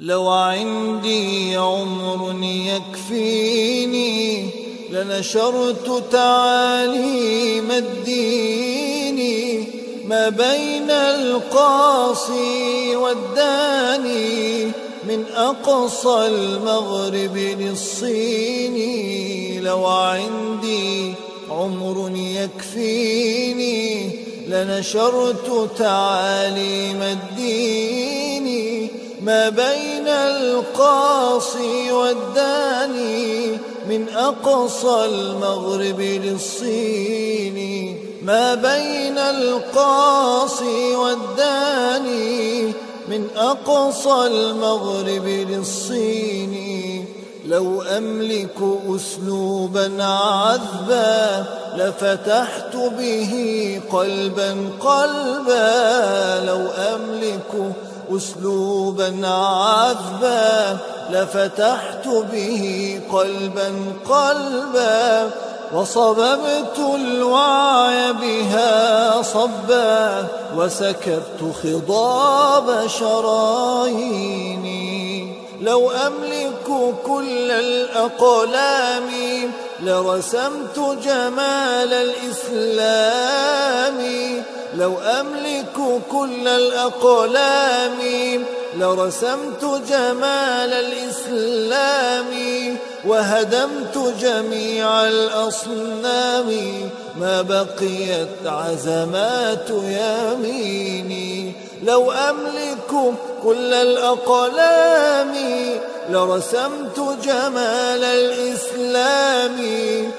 لو عندي عمر يكفيني لنشرت تعاليم الدين ما بين القاصي والداني من أقصى المغرب للصين. لو عندي عمر يكفيني لنشرت تعاليم الدين ما بين القاصي والداني من أقصى المغرب للصين. ما بين القاصي والداني من أقصى المغرب للصين. لو أملك أسلوبا عذبا لفتحت به قلبا قلبا أسلوبا عذبا لفتحت به قلبا قلبا وصببت الوعي بها صبا وسكبت خضاب شراييني. لو أملك كل الأقلام لرسمت جمال الإسلام. لو أملك كل الأقلام لرسمت جمال الإسلام وهدمت جميع الأصنام ما بقيت عزمات يميني. لو أملك كل الأقلام لرسمت جمال الإسلام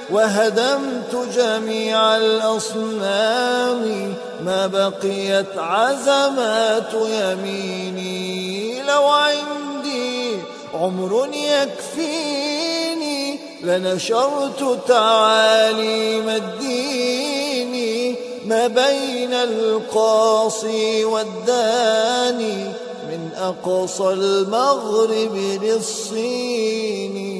وهدمت جميع الأصنام ما بقيت عزمات يميني. لو عندي عمر يكفيني لنشرت تعاليم الدين. ما بين القاصي والداني من أقصى المغرب للصين.